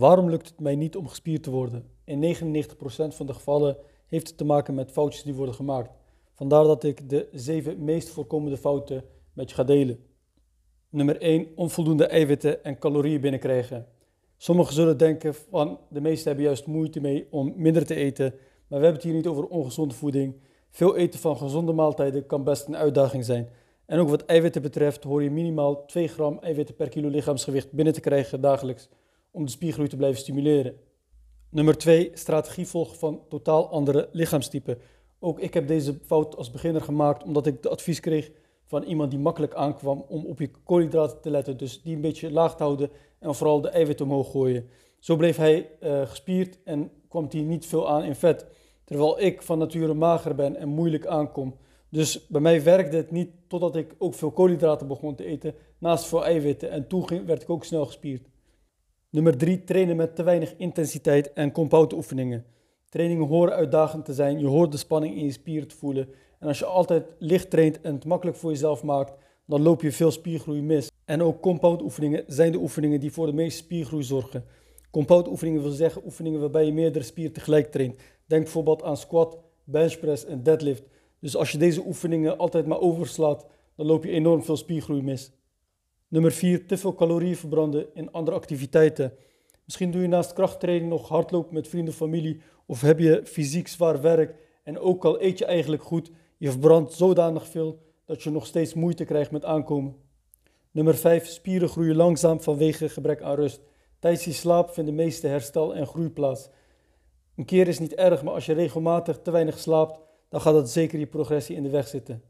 Waarom lukt het mij niet om gespierd te worden? In 99% van de gevallen heeft het te maken met foutjes die worden gemaakt. Vandaar dat ik de zeven meest voorkomende fouten met je ga delen. Nummer 1. Onvoldoende eiwitten en calorieën binnenkrijgen. Sommigen zullen denken van de meesten hebben juist moeite mee om minder te eten, maar we hebben het hier niet over ongezonde voeding. Veel eten van gezonde maaltijden kan best een uitdaging zijn. En ook wat eiwitten betreft hoor je minimaal 2 gram eiwitten per kilo lichaamsgewicht binnen te krijgen dagelijks om de spiergroei te blijven stimuleren. Nummer 2. Strategie volgen van totaal andere lichaamstypen. Ook ik heb deze fout als beginner gemaakt omdat ik de advies kreeg van iemand die makkelijk aankwam om op je koolhydraten te letten. Dus die een beetje laag te houden en vooral de eiwitten omhoog gooien. Zo bleef hij uh, gespierd en kwam hij niet veel aan in vet. Terwijl ik van nature mager ben en moeilijk aankom. Dus bij mij werkte het niet totdat ik ook veel koolhydraten begon te eten, naast veel eiwitten. En toen werd ik ook snel gespierd. Nummer 3. Trainen met te weinig intensiteit en compound oefeningen. Trainingen horen uitdagend te zijn. Je hoort de spanning in je spieren te voelen. En als je altijd licht traint en het makkelijk voor jezelf maakt, dan loop je veel spiergroei mis. En ook compound oefeningen zijn de oefeningen die voor de meeste spiergroei zorgen. Compound oefeningen wil zeggen oefeningen waarbij je meerdere spieren tegelijk traint. Denk bijvoorbeeld aan squat, benchpress en deadlift. Dus als je deze oefeningen altijd maar overslaat, dan loop je enorm veel spiergroei mis. Nummer 4. Te veel calorieën verbranden in andere activiteiten. Misschien doe je naast krachttraining nog hardlopen met vrienden familie of heb je fysiek zwaar werk en ook al eet je eigenlijk goed, je verbrandt zodanig veel dat je nog steeds moeite krijgt met aankomen. Nummer 5. Spieren groeien langzaam vanwege gebrek aan rust. Tijdens je slaap vindt de meeste herstel en groei plaats. Een keer is niet erg, maar als je regelmatig te weinig slaapt, dan gaat dat zeker je progressie in de weg zitten.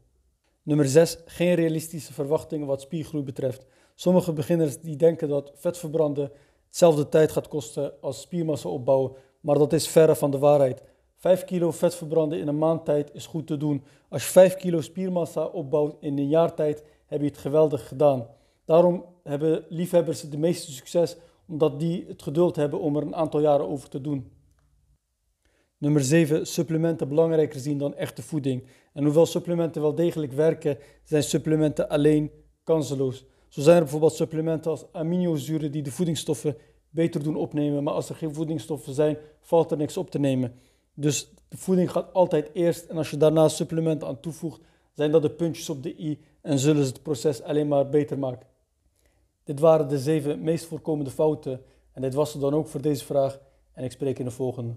Nummer 6. Geen realistische verwachtingen wat spiergroei betreft. Sommige beginners die denken dat vet verbranden hetzelfde tijd gaat kosten als spiermassa opbouwen, maar dat is verre van de waarheid. 5 kilo vet verbranden in een maand tijd is goed te doen. Als je 5 kilo spiermassa opbouwt in een jaar tijd, heb je het geweldig gedaan. Daarom hebben liefhebbers de meeste succes, omdat die het geduld hebben om er een aantal jaren over te doen. Nummer 7. Supplementen belangrijker zien dan echte voeding. En hoewel supplementen wel degelijk werken, zijn supplementen alleen kanseloos. Zo zijn er bijvoorbeeld supplementen als aminozuren die de voedingsstoffen beter doen opnemen. Maar als er geen voedingsstoffen zijn, valt er niks op te nemen. Dus de voeding gaat altijd eerst. En als je daarna supplementen aan toevoegt, zijn dat de puntjes op de i en zullen ze het proces alleen maar beter maken. Dit waren de zeven meest voorkomende fouten. En dit was het dan ook voor deze vraag. En ik spreek in de volgende.